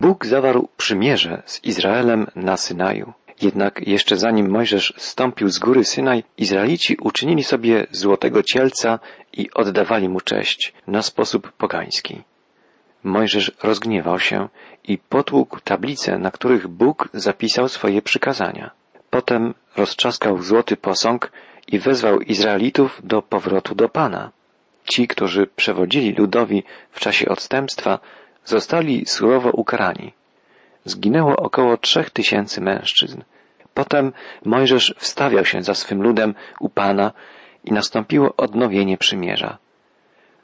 Bóg zawarł przymierze z Izraelem na Synaju. Jednak jeszcze zanim Mojżesz stąpił z góry Synaj, Izraelici uczynili sobie złotego cielca i oddawali mu cześć na sposób pogański. Mojżesz rozgniewał się i potłukł tablice, na których Bóg zapisał swoje przykazania. Potem roztrzaskał złoty posąg i wezwał Izraelitów do powrotu do Pana. Ci, którzy przewodzili ludowi w czasie odstępstwa, zostali surowo ukarani. Zginęło około trzech tysięcy mężczyzn. Potem Mojżesz wstawiał się za swym ludem u Pana i nastąpiło odnowienie przymierza.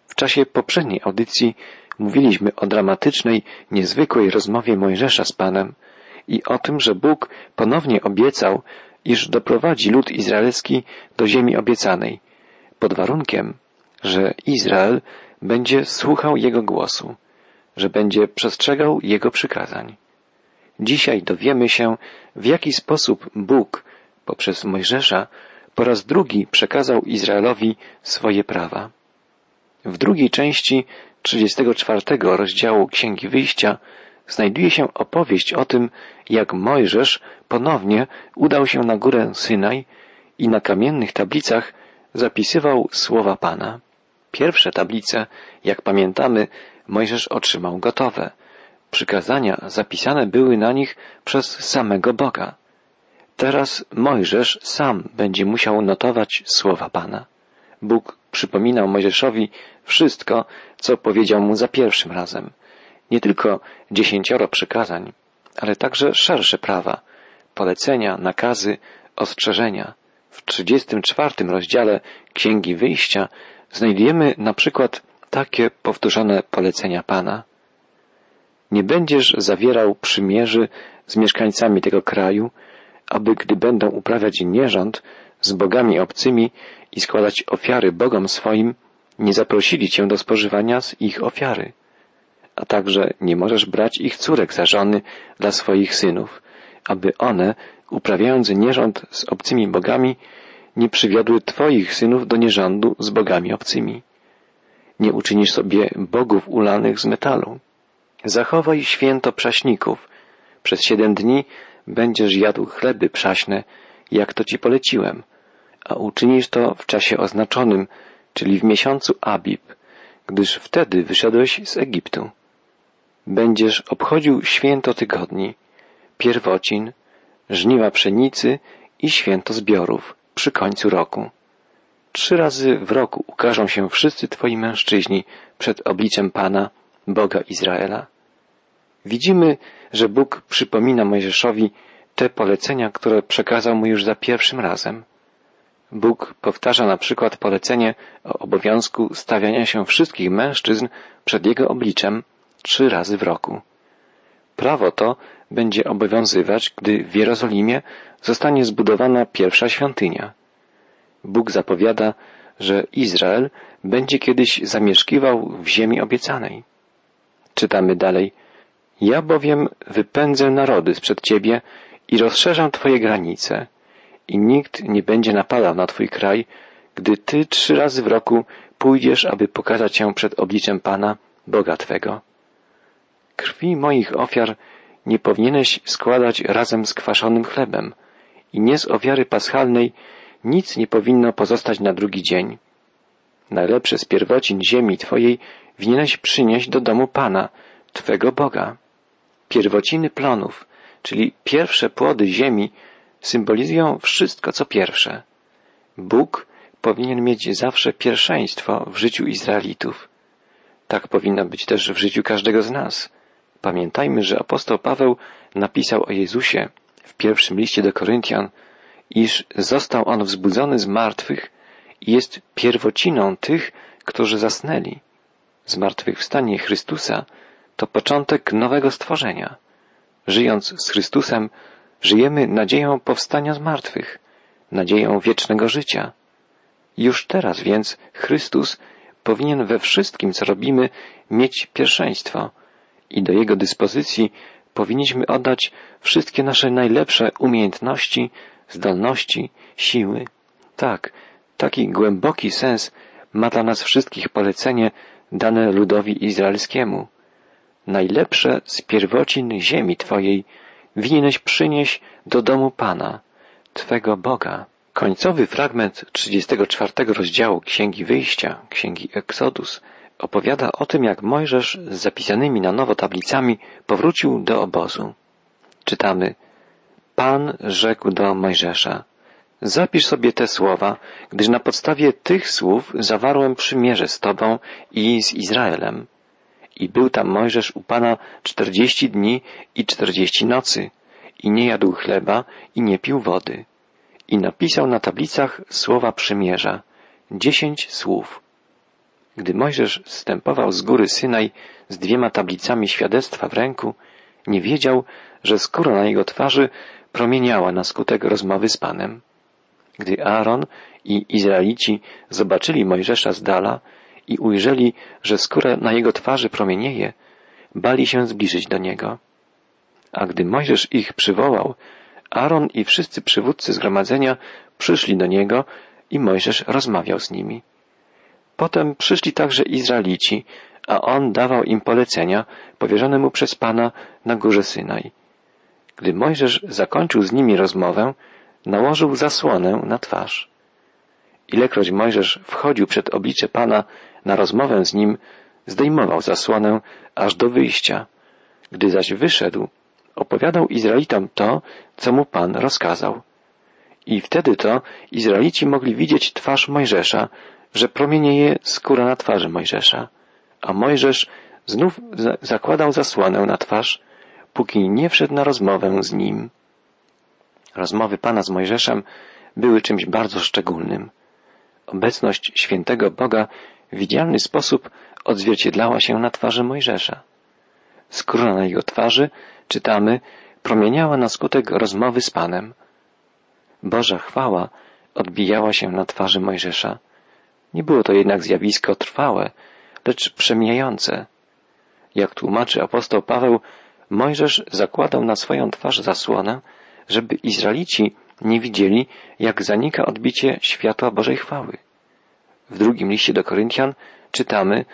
W czasie poprzedniej audycji mówiliśmy o dramatycznej, niezwykłej rozmowie Mojżesza z Panem i o tym, że Bóg ponownie obiecał, iż doprowadzi lud izraelski do ziemi obiecanej, pod warunkiem, że Izrael będzie słuchał Jego głosu że będzie przestrzegał Jego przykazań. Dzisiaj dowiemy się, w jaki sposób Bóg poprzez Mojżesza po raz drugi przekazał Izraelowi swoje prawa. W drugiej części 34 rozdziału Księgi Wyjścia znajduje się opowieść o tym, jak Mojżesz ponownie udał się na górę Synaj i na kamiennych tablicach zapisywał słowa Pana. Pierwsze tablice, jak pamiętamy, Mojżesz otrzymał gotowe. Przykazania zapisane były na nich przez samego Boga. Teraz Mojżesz sam będzie musiał notować słowa Pana. Bóg przypominał Mojżeszowi wszystko, co powiedział mu za pierwszym razem. Nie tylko dziesięcioro przykazań, ale także szersze prawa, polecenia, nakazy, ostrzeżenia. W trzydziestym czwartym rozdziale Księgi Wyjścia znajdujemy na przykład takie powtórzone polecenia Pana. Nie będziesz zawierał przymierzy z mieszkańcami tego kraju, aby gdy będą uprawiać nierząd z bogami obcymi i składać ofiary bogom swoim, nie zaprosili cię do spożywania z ich ofiary. A także nie możesz brać ich córek za żony dla swoich synów, aby one, uprawiając nierząd z obcymi bogami, nie przywiodły twoich synów do nierządu z bogami obcymi nie uczynisz sobie bogów ulanych z metalu. Zachowaj święto prześników. Przez siedem dni będziesz jadł chleby przaśne, jak to ci poleciłem, a uczynisz to w czasie oznaczonym, czyli w miesiącu Abib, gdyż wtedy wyszedłeś z Egiptu. Będziesz obchodził święto tygodni, pierwocin, żniwa pszenicy i święto zbiorów przy końcu roku. Trzy razy w roku ukażą się wszyscy Twoi mężczyźni przed obliczem Pana, Boga Izraela. Widzimy, że Bóg przypomina Mojżeszowi te polecenia, które przekazał mu już za pierwszym razem. Bóg powtarza na przykład polecenie o obowiązku stawiania się wszystkich mężczyzn przed jego obliczem trzy razy w roku. Prawo to będzie obowiązywać, gdy w Jerozolimie zostanie zbudowana pierwsza świątynia. Bóg zapowiada, że Izrael będzie kiedyś zamieszkiwał w ziemi obiecanej. Czytamy dalej. Ja bowiem wypędzę narody sprzed Ciebie i rozszerzę Twoje granice i nikt nie będzie napadał na Twój kraj, gdy Ty trzy razy w roku pójdziesz, aby pokazać się przed obliczem Pana, Boga Twego. Krwi moich ofiar nie powinieneś składać razem z kwaszonym chlebem i nie z ofiary paschalnej nic nie powinno pozostać na drugi dzień. Najlepsze z pierwocin ziemi Twojej winieneś przynieść do domu Pana, Twego Boga. Pierwociny plonów, czyli pierwsze płody ziemi, symbolizują wszystko, co pierwsze. Bóg powinien mieć zawsze pierwszeństwo w życiu Izraelitów. Tak powinno być też w życiu każdego z nas. Pamiętajmy, że apostoł Paweł napisał o Jezusie w pierwszym liście do Koryntian, iż został on wzbudzony z martwych i jest pierwociną tych, którzy zasnęli. Zmartwychwstanie Chrystusa to początek nowego stworzenia. Żyjąc z Chrystusem, żyjemy nadzieją powstania z martwych, nadzieją wiecznego życia. Już teraz więc Chrystus powinien we wszystkim, co robimy, mieć pierwszeństwo i do Jego dyspozycji powinniśmy oddać wszystkie nasze najlepsze umiejętności, zdolności, siły. Tak, taki głęboki sens ma dla nas wszystkich polecenie dane ludowi izraelskiemu. najlepsze z pierwocin ziemi Twojej winieneś przynieść do domu Pana, Twego Boga. Końcowy fragment 34 rozdziału Księgi Wyjścia, Księgi Eksodus, opowiada o tym, jak Mojżesz z zapisanymi na nowo tablicami powrócił do obozu. Czytamy Pan rzekł do Mojżesza Zapisz sobie te słowa, gdyż na podstawie tych słów zawarłem przymierze z Tobą i z Izraelem. I był tam Mojżesz u Pana czterdzieści dni i czterdzieści nocy, i nie jadł chleba i nie pił wody. I napisał na tablicach słowa przymierza, dziesięć słów. Gdy Mojżesz zstępował z góry Synaj z dwiema tablicami świadectwa w ręku, nie wiedział, że skóra na jego twarzy promieniała na skutek rozmowy z Panem. Gdy Aaron i Izraelici zobaczyli Mojżesza z dala i ujrzeli, że skóra na jego twarzy promienieje, bali się zbliżyć do niego. A gdy Mojżesz ich przywołał, Aaron i wszyscy przywódcy zgromadzenia przyszli do niego i Mojżesz rozmawiał z nimi. Potem przyszli także Izraelici, a on dawał im polecenia powierzone mu przez Pana na górze Synaj. Gdy Mojżesz zakończył z nimi rozmowę, nałożył zasłonę na twarz. Ilekroć Mojżesz wchodził przed oblicze Pana na rozmowę z nim, zdejmował zasłonę aż do wyjścia. Gdy zaś wyszedł, opowiadał Izraelitom to, co mu Pan rozkazał. I wtedy to Izraelici mogli widzieć twarz Mojżesza, że promienieje skóra na twarzy Mojżesza. A Mojżesz znów zakładał zasłonę na twarz, póki nie wszedł na rozmowę z nim. Rozmowy Pana z Mojżeszem były czymś bardzo szczególnym. Obecność świętego Boga w widzialny sposób odzwierciedlała się na twarzy Mojżesza. Skóra na jego twarzy, czytamy, promieniała na skutek rozmowy z Panem. Boża chwała odbijała się na twarzy Mojżesza. Nie było to jednak zjawisko trwałe, lecz przemijające. Jak tłumaczy apostoł Paweł, Mojżesz zakładał na swoją twarz zasłonę, żeby Izraelici nie widzieli, jak zanika odbicie światła Bożej chwały. W drugim liście do Koryntian czytamy,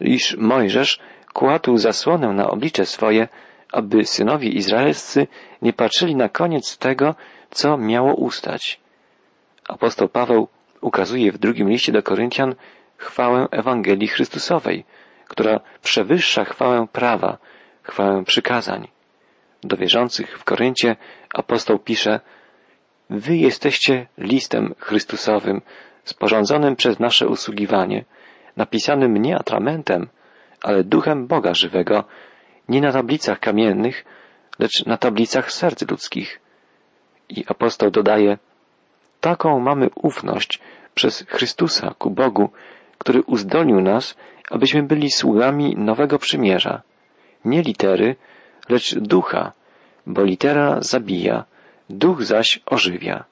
iż Mojżesz kładł zasłonę na oblicze swoje, aby synowie izraelscy nie patrzyli na koniec tego, co miało ustać. Apostoł Paweł ukazuje w drugim liście do Koryntian chwałę Ewangelii Chrystusowej, która przewyższa chwałę prawa, chwałę przykazań. Do wierzących w Koryncie apostoł pisze Wy jesteście listem Chrystusowym, sporządzonym przez nasze usługiwanie, napisanym nie atramentem, ale duchem Boga żywego, nie na tablicach kamiennych, lecz na tablicach serc ludzkich. I apostoł dodaje, taką mamy ufność przez Chrystusa ku Bogu, który uzdolnił nas, abyśmy byli sługami nowego przymierza. Nie litery, lecz ducha, bo litera zabija, duch zaś ożywia.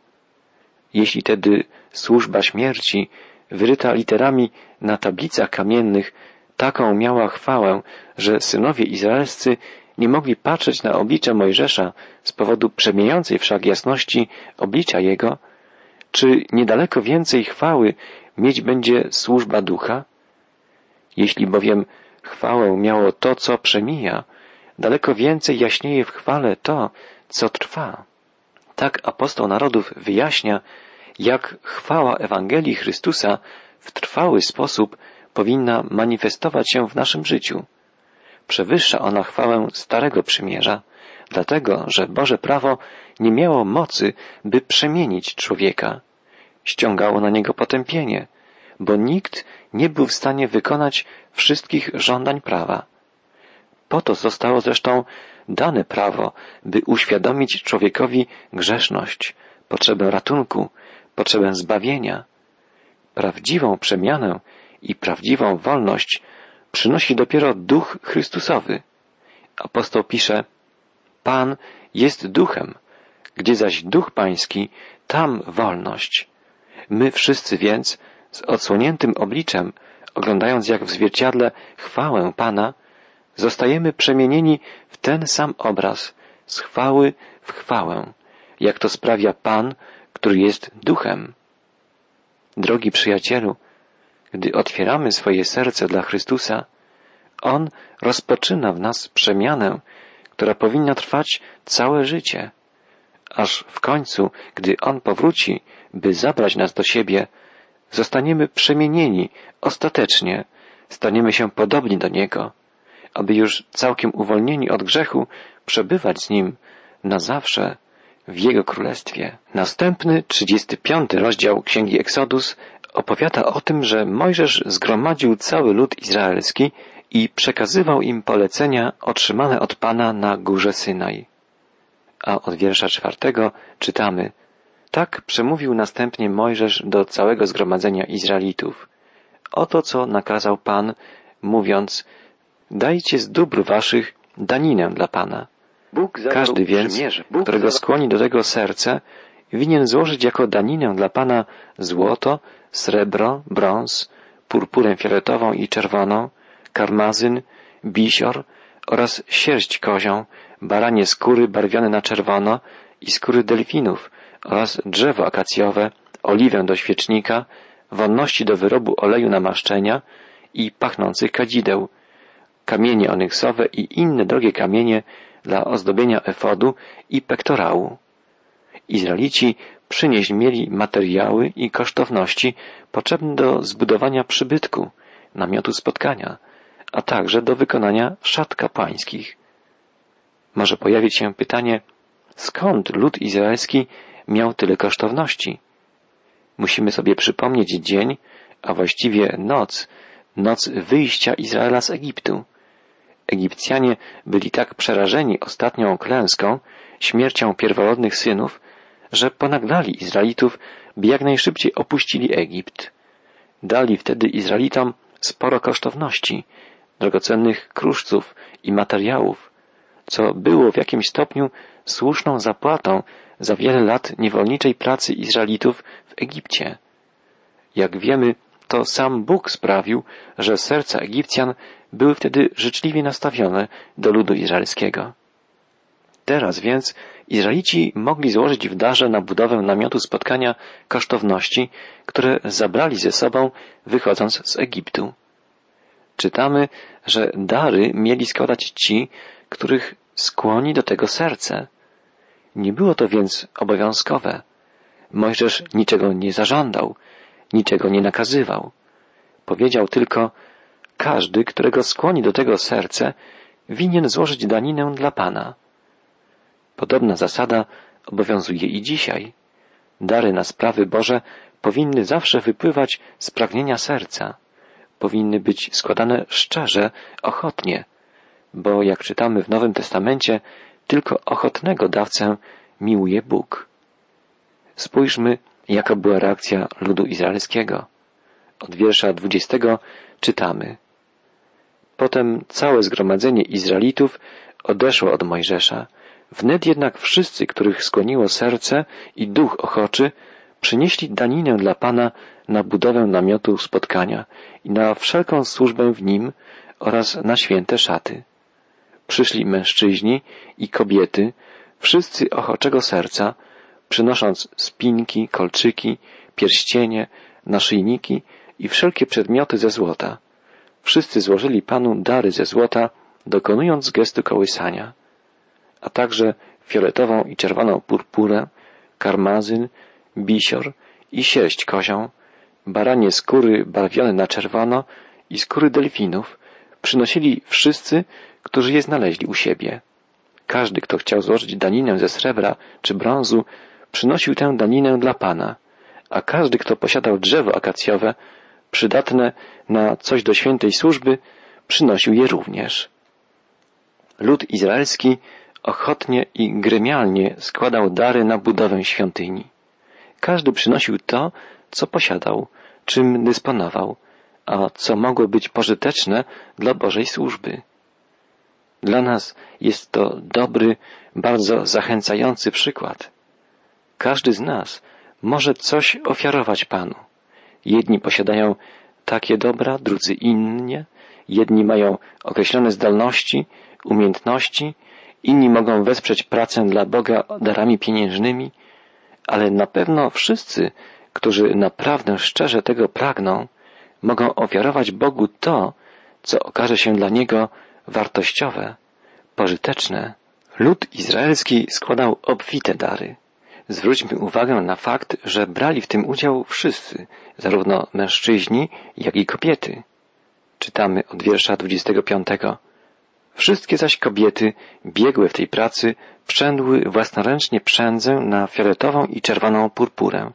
Jeśli tedy służba śmierci, wyryta literami na tablicach kamiennych, taką miała chwałę, że synowie izraelscy nie mogli patrzeć na oblicze Mojżesza z powodu przemijającej wszak jasności oblicza jego, czy niedaleko więcej chwały mieć będzie służba ducha? Jeśli bowiem chwałę miało to, co przemija, daleko więcej jaśnieje w chwale to, co trwa. Tak apostoł narodów wyjaśnia, jak chwała Ewangelii Chrystusa w trwały sposób powinna manifestować się w naszym życiu. Przewyższa ona chwałę Starego Przymierza, dlatego, że Boże prawo nie miało mocy, by przemienić człowieka. Ściągało na niego potępienie, bo nikt nie był w stanie wykonać wszystkich żądań prawa. Po to zostało zresztą dane prawo, by uświadomić człowiekowi grzeszność, potrzebę ratunku, potrzebę zbawienia. Prawdziwą przemianę i prawdziwą wolność przynosi dopiero Duch Chrystusowy. Apostoł pisze, Pan jest duchem, gdzie zaś duch pański, tam wolność. My wszyscy więc, z odsłoniętym obliczem, oglądając jak w zwierciadle chwałę Pana, zostajemy przemienieni w ten sam obraz, z chwały w chwałę, jak to sprawia Pan, który jest duchem. Drogi przyjacielu, gdy otwieramy swoje serce dla Chrystusa, On rozpoczyna w nas przemianę, która powinna trwać całe życie, aż w końcu, gdy On powróci, by zabrać nas do siebie, zostaniemy przemienieni ostatecznie, staniemy się podobni do Niego, aby już całkiem uwolnieni od grzechu przebywać z Nim na zawsze w Jego Królestwie. Następny, 35 rozdział Księgi Eksodus opowiada o tym, że Mojżesz zgromadził cały lud izraelski i przekazywał im polecenia otrzymane od Pana na górze Synaj. A od wiersza czwartego czytamy Tak przemówił następnie Mojżesz do całego zgromadzenia Izraelitów. Oto co nakazał Pan, mówiąc Dajcie z dóbr waszych daninę dla Pana. Każdy więc, którego skłoni do tego serce, winien złożyć jako daninę dla Pana złoto, srebro, brąz, purpurę fioletową i czerwoną, karmazyn, bisior oraz sierść kozią, baranie skóry barwione na czerwono i skóry delfinów oraz drzewo akacjowe, oliwę do świecznika, wonności do wyrobu oleju namaszczenia i pachnących kadzideł, kamienie onyksowe i inne drogie kamienie dla ozdobienia efodu i pektorału. Izraelici przynieść mieli materiały i kosztowności potrzebne do zbudowania przybytku, namiotu spotkania, a także do wykonania szat kapłańskich. Może pojawić się pytanie, skąd lud izraelski miał tyle kosztowności? Musimy sobie przypomnieć dzień, a właściwie noc, noc wyjścia Izraela z Egiptu. Egipcjanie byli tak przerażeni ostatnią klęską, śmiercią pierworodnych synów, że ponaglali Izraelitów, by jak najszybciej opuścili Egipt. Dali wtedy Izraelitom sporo kosztowności, drogocennych kruszców i materiałów, co było w jakimś stopniu słuszną zapłatą za wiele lat niewolniczej pracy Izraelitów w Egipcie. Jak wiemy, to sam Bóg sprawił, że serca Egipcjan były wtedy życzliwie nastawione do ludu izraelskiego. Teraz więc Izraelici mogli złożyć w darze na budowę namiotu spotkania kosztowności, które zabrali ze sobą wychodząc z Egiptu. Czytamy, że dary mieli składać ci, których skłoni do tego serce. Nie było to więc obowiązkowe. Mojżesz niczego nie zażądał, niczego nie nakazywał. Powiedział tylko, każdy, którego skłoni do tego serce, winien złożyć daninę dla Pana. Podobna zasada obowiązuje i dzisiaj. Dary na sprawy Boże powinny zawsze wypływać z pragnienia serca. Powinny być składane szczerze, ochotnie, bo jak czytamy w Nowym Testamencie, tylko ochotnego dawcę miłuje Bóg. Spójrzmy, jaka była reakcja ludu izraelskiego. Od wiersza dwudziestego czytamy. Potem całe zgromadzenie Izraelitów odeszło od Mojżesza. Wnet jednak wszyscy, których skłoniło serce i duch ochoczy, przynieśli daninę dla Pana na budowę namiotu spotkania i na wszelką służbę w nim oraz na święte szaty. Przyszli mężczyźni i kobiety, wszyscy ochoczego serca, przynosząc spinki, kolczyki, pierścienie, naszyjniki i wszelkie przedmioty ze złota. Wszyscy złożyli Panu dary ze złota, dokonując gestu kołysania, a także fioletową i czerwoną purpurę, karmazyn, bisior i sierść kozią, baranie skóry barwione na czerwono i skóry delfinów przynosili wszyscy, którzy je znaleźli u siebie. Każdy, kto chciał złożyć daninę ze srebra czy brązu, przynosił tę daninę dla Pana, a każdy, kto posiadał drzewo akacjowe, przydatne na coś do świętej służby, przynosił je również. Lud izraelski ochotnie i gremialnie składał dary na budowę świątyni. Każdy przynosił to, co posiadał, czym dysponował, a co mogło być pożyteczne dla Bożej służby. Dla nas jest to dobry, bardzo zachęcający przykład. Każdy z nas może coś ofiarować Panu. Jedni posiadają takie dobra, drudzy innie. Jedni mają określone zdolności, umiejętności, inni mogą wesprzeć pracę dla Boga darami pieniężnymi, ale na pewno wszyscy, którzy naprawdę szczerze tego pragną, mogą ofiarować Bogu to, co okaże się dla niego wartościowe, pożyteczne. Lud izraelski składał obfite dary. Zwróćmy uwagę na fakt, że brali w tym udział wszyscy, zarówno mężczyźni, jak i kobiety. Czytamy od wiersza 25. Wszystkie zaś kobiety biegłe w tej pracy przędły własnoręcznie przędzę na fioletową i czerwoną purpurę,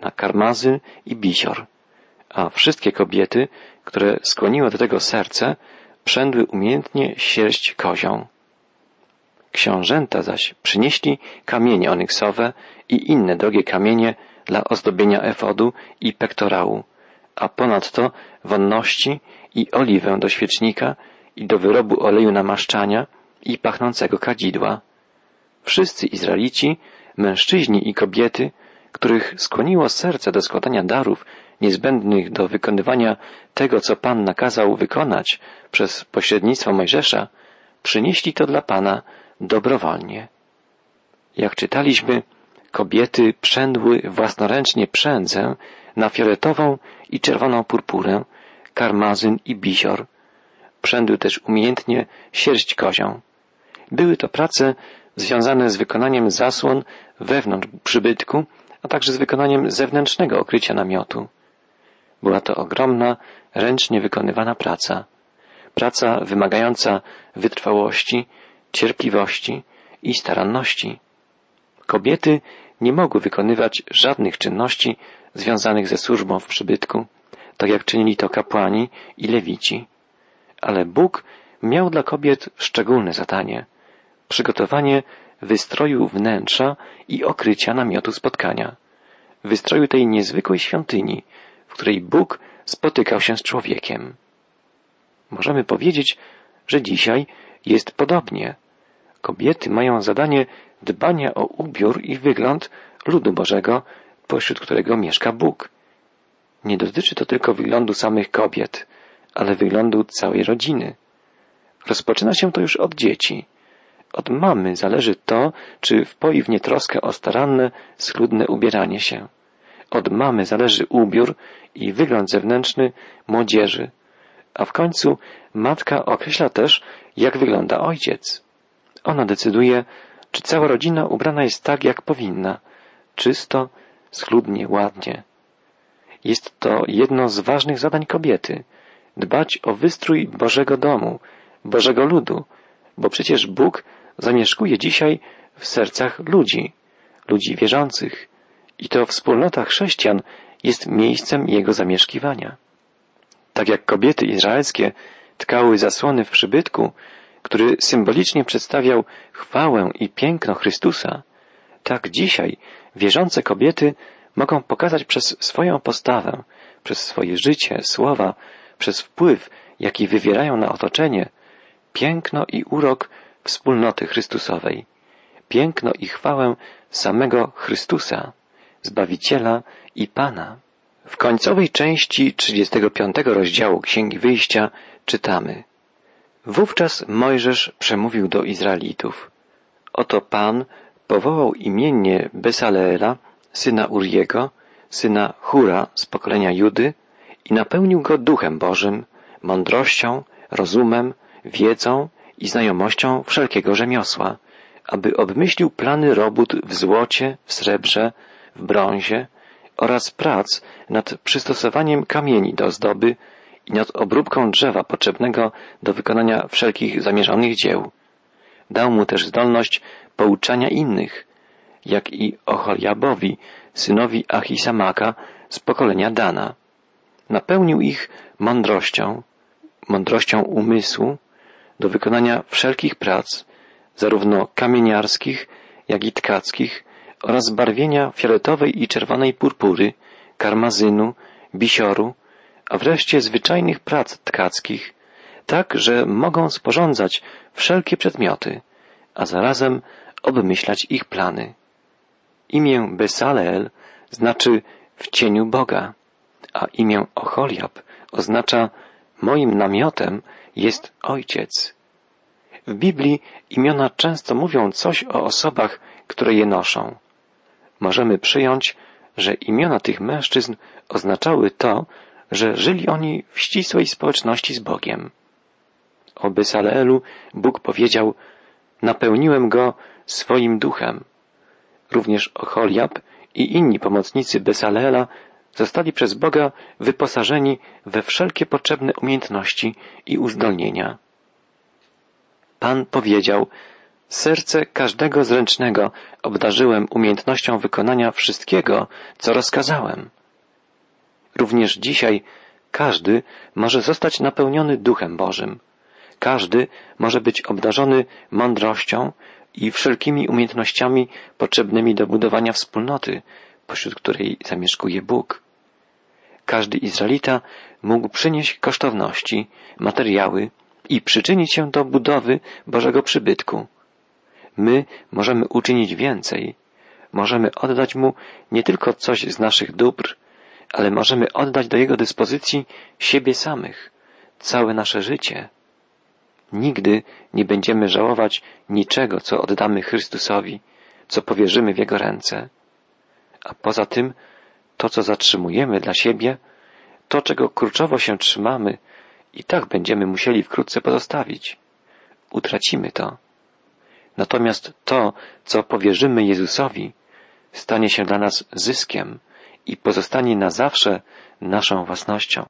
na karmazyn i bisior, a wszystkie kobiety, które skłoniło do tego serce, przędły umiejętnie sierść kozią. Książęta zaś przynieśli kamienie onyksowe i inne drogie kamienie dla ozdobienia efodu i pektorału, a ponadto wonności i oliwę do świecznika i do wyrobu oleju namaszczania i pachnącego kadzidła. Wszyscy Izraelici, mężczyźni i kobiety, których skłoniło serce do składania darów niezbędnych do wykonywania tego, co Pan nakazał wykonać przez pośrednictwo Mojżesza, przynieśli to dla Pana dobrowolnie. Jak czytaliśmy, kobiety przędły własnoręcznie przędzę na fioletową i czerwoną purpurę, karmazyn i bisior. Przędły też umiejętnie sierść kozią. Były to prace związane z wykonaniem zasłon wewnątrz przybytku, a także z wykonaniem zewnętrznego okrycia namiotu. Była to ogromna, ręcznie wykonywana praca. Praca wymagająca wytrwałości, cierpliwości i staranności. Kobiety nie mogły wykonywać żadnych czynności związanych ze służbą w przybytku, tak jak czynili to kapłani i lewici. Ale Bóg miał dla kobiet szczególne zadanie przygotowanie wystroju wnętrza i okrycia namiotu spotkania, wystroju tej niezwykłej świątyni, w której Bóg spotykał się z człowiekiem. Możemy powiedzieć, że dzisiaj jest podobnie. Kobiety mają zadanie dbania o ubiór i wygląd ludu Bożego, pośród którego mieszka Bóg. Nie dotyczy to tylko wyglądu samych kobiet, ale wyglądu całej rodziny. Rozpoczyna się to już od dzieci. Od mamy zależy to, czy wpoi w nietroskę o staranne, schludne ubieranie się. Od mamy zależy ubiór i wygląd zewnętrzny młodzieży, a w końcu matka określa też, jak wygląda ojciec. Ona decyduje, czy cała rodzina ubrana jest tak, jak powinna, czysto, schludnie, ładnie. Jest to jedno z ważnych zadań kobiety dbać o wystrój Bożego domu, Bożego ludu, bo przecież Bóg zamieszkuje dzisiaj w sercach ludzi, ludzi wierzących, i to wspólnota chrześcijan jest miejscem jego zamieszkiwania. Tak jak kobiety izraelskie tkały zasłony w przybytku, który symbolicznie przedstawiał chwałę i piękno Chrystusa, tak dzisiaj wierzące kobiety mogą pokazać przez swoją postawę, przez swoje życie, słowa, przez wpływ, jaki wywierają na otoczenie, piękno i urok wspólnoty Chrystusowej, piękno i chwałę samego Chrystusa, Zbawiciela i Pana. W końcowej części 35 rozdziału Księgi Wyjścia czytamy Wówczas Mojżesz przemówił do Izraelitów. Oto Pan powołał imiennie Besaleela, syna Uriego, syna Hura z pokolenia Judy i napełnił go duchem Bożym, mądrością, rozumem, wiedzą i znajomością wszelkiego rzemiosła, aby obmyślił plany robót w złocie, w srebrze, w brązie oraz prac nad przystosowaniem kamieni do ozdoby i nad obróbką drzewa potrzebnego do wykonania wszelkich zamierzonych dzieł. Dał mu też zdolność pouczania innych, jak i Ocholiabowi, synowi Achisamaka z pokolenia Dana. Napełnił ich mądrością, mądrością umysłu do wykonania wszelkich prac, zarówno kamieniarskich, jak i tkackich oraz barwienia fioletowej i czerwonej purpury, karmazynu, bisioru, a wreszcie zwyczajnych prac tkackich, tak, że mogą sporządzać wszelkie przedmioty, a zarazem obmyślać ich plany. Imię Besaleel znaczy w cieniu Boga, a imię Ocholiab oznacza moim namiotem jest Ojciec. W Biblii imiona często mówią coś o osobach, które je noszą. Możemy przyjąć, że imiona tych mężczyzn oznaczały to, że żyli oni w ścisłej społeczności z Bogiem. O Besaleelu Bóg powiedział, napełniłem go swoim duchem. Również Ocholiab i inni pomocnicy Besaleela zostali przez Boga wyposażeni we wszelkie potrzebne umiejętności i uzdolnienia. Pan powiedział, serce każdego zręcznego obdarzyłem umiejętnością wykonania wszystkiego, co rozkazałem. Również dzisiaj każdy może zostać napełniony Duchem Bożym. Każdy może być obdarzony mądrością i wszelkimi umiejętnościami potrzebnymi do budowania wspólnoty, pośród której zamieszkuje Bóg. Każdy Izraelita mógł przynieść kosztowności, materiały i przyczynić się do budowy Bożego przybytku. My możemy uczynić więcej. Możemy oddać Mu nie tylko coś z naszych dóbr, ale możemy oddać do Jego dyspozycji siebie samych, całe nasze życie. Nigdy nie będziemy żałować niczego, co oddamy Chrystusowi, co powierzymy w Jego ręce. A poza tym, to co zatrzymujemy dla siebie, to czego kurczowo się trzymamy, i tak będziemy musieli wkrótce pozostawić. Utracimy to. Natomiast to, co powierzymy Jezusowi, stanie się dla nas zyskiem i pozostanie na zawsze naszą własnością.